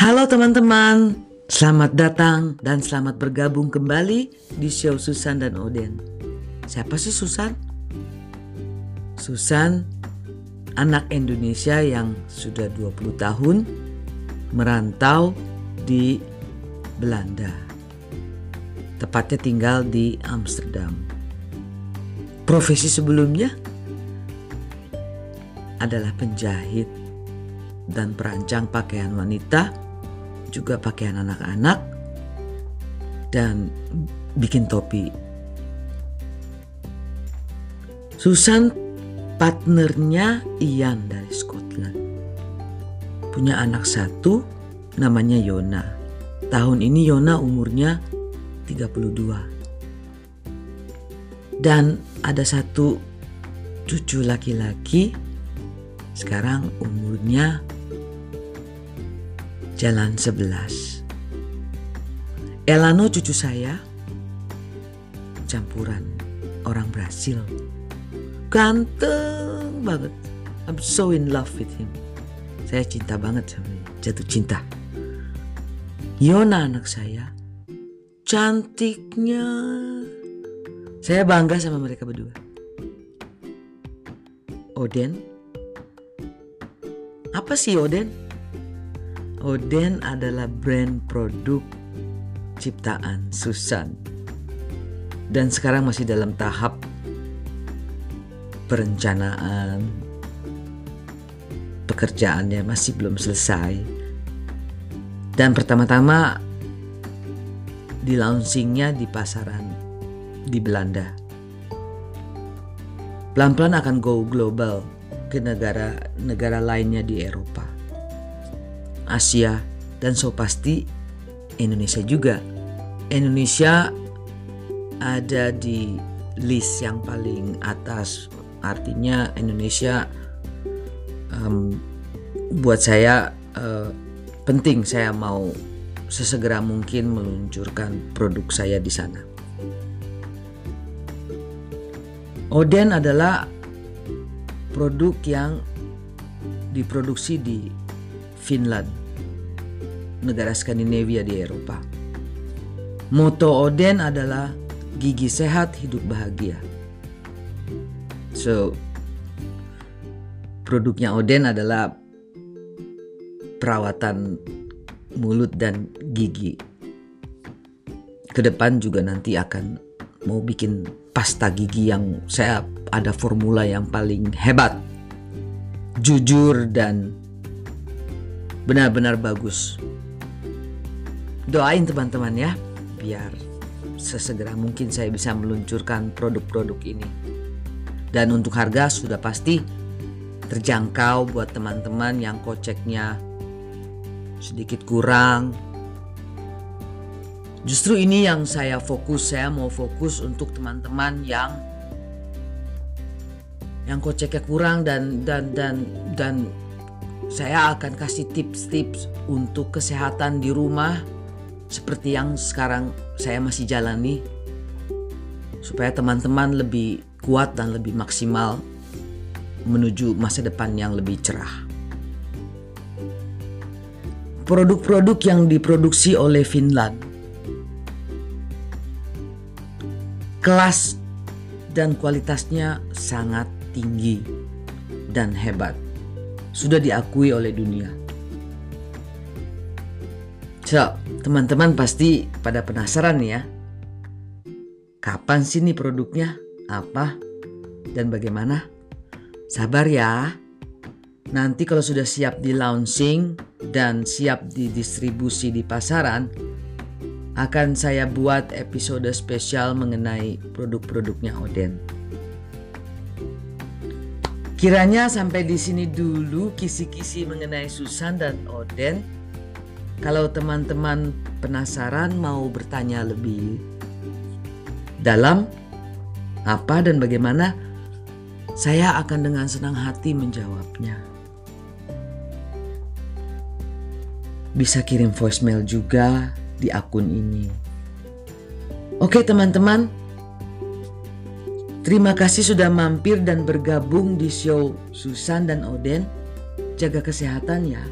Halo teman-teman, selamat datang dan selamat bergabung kembali di show Susan dan Oden. Siapa sih Susan? Susan, anak Indonesia yang sudah 20 tahun merantau di Belanda. Tepatnya tinggal di Amsterdam. Profesi sebelumnya adalah penjahit dan perancang pakaian wanita, juga pakaian anak-anak, dan bikin topi. Susan partnernya Ian dari Scotland. Punya anak satu namanya Yona. Tahun ini Yona umurnya 32. Dan ada satu cucu laki-laki sekarang umurnya jalan 11. Elano cucu saya campuran orang Brasil. Ganteng banget. I'm so in love with him. Saya cinta banget sama dia. Jatuh cinta. Yona anak saya. Cantiknya. Saya bangga sama mereka berdua. Oden. Apa sih Oden? Oden adalah brand produk ciptaan Susan. Dan sekarang masih dalam tahap perencanaan. Pekerjaannya masih belum selesai. Dan pertama-tama di launchingnya di pasaran di Belanda. Pelan-pelan akan go global ke negara-negara lainnya di Eropa. Asia, dan so pasti Indonesia juga. Indonesia ada di list yang paling atas, artinya Indonesia um, buat saya uh, penting. Saya mau sesegera mungkin meluncurkan produk saya di sana. Oden adalah produk yang diproduksi di Finland negara Skandinavia di Eropa. Moto Oden adalah gigi sehat hidup bahagia. So produknya Oden adalah perawatan mulut dan gigi. Ke depan juga nanti akan mau bikin pasta gigi yang saya ada formula yang paling hebat, jujur dan benar-benar bagus doain teman-teman ya biar sesegera mungkin saya bisa meluncurkan produk-produk ini. Dan untuk harga sudah pasti terjangkau buat teman-teman yang koceknya sedikit kurang. Justru ini yang saya fokus, saya mau fokus untuk teman-teman yang yang koceknya kurang dan dan dan dan saya akan kasih tips-tips untuk kesehatan di rumah seperti yang sekarang saya masih jalani supaya teman-teman lebih kuat dan lebih maksimal menuju masa depan yang lebih cerah. Produk-produk yang diproduksi oleh Finland kelas dan kualitasnya sangat tinggi dan hebat. Sudah diakui oleh dunia. So, teman-teman pasti pada penasaran ya. Kapan sih nih produknya? Apa? Dan bagaimana? Sabar ya. Nanti kalau sudah siap di launching dan siap didistribusi di pasaran, akan saya buat episode spesial mengenai produk-produknya Oden. Kiranya sampai di sini dulu kisi-kisi mengenai Susan dan Oden. Kalau teman-teman penasaran mau bertanya lebih dalam apa dan bagaimana, saya akan dengan senang hati menjawabnya. Bisa kirim voicemail juga di akun ini. Oke teman-teman, terima kasih sudah mampir dan bergabung di show Susan dan Oden. Jaga kesehatan ya.